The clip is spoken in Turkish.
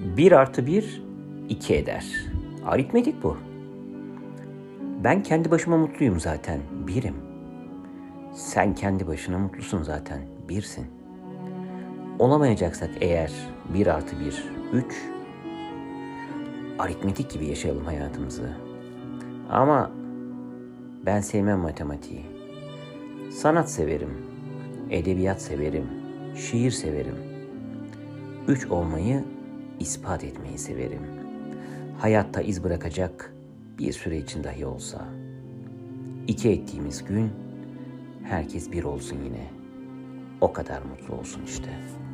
1 artı 1 2 eder. Aritmetik bu. Ben kendi başıma mutluyum zaten. Birim. Sen kendi başına mutlusun zaten. Birsin. Olamayacaksak eğer 1 artı 1 3 aritmetik gibi yaşayalım hayatımızı. Ama ben sevmem matematiği. Sanat severim. Edebiyat severim. Şiir severim. Üç olmayı ispat etmeyi severim. Hayatta iz bırakacak bir süre için dahi olsa. İki ettiğimiz gün herkes bir olsun yine. O kadar mutlu olsun işte.''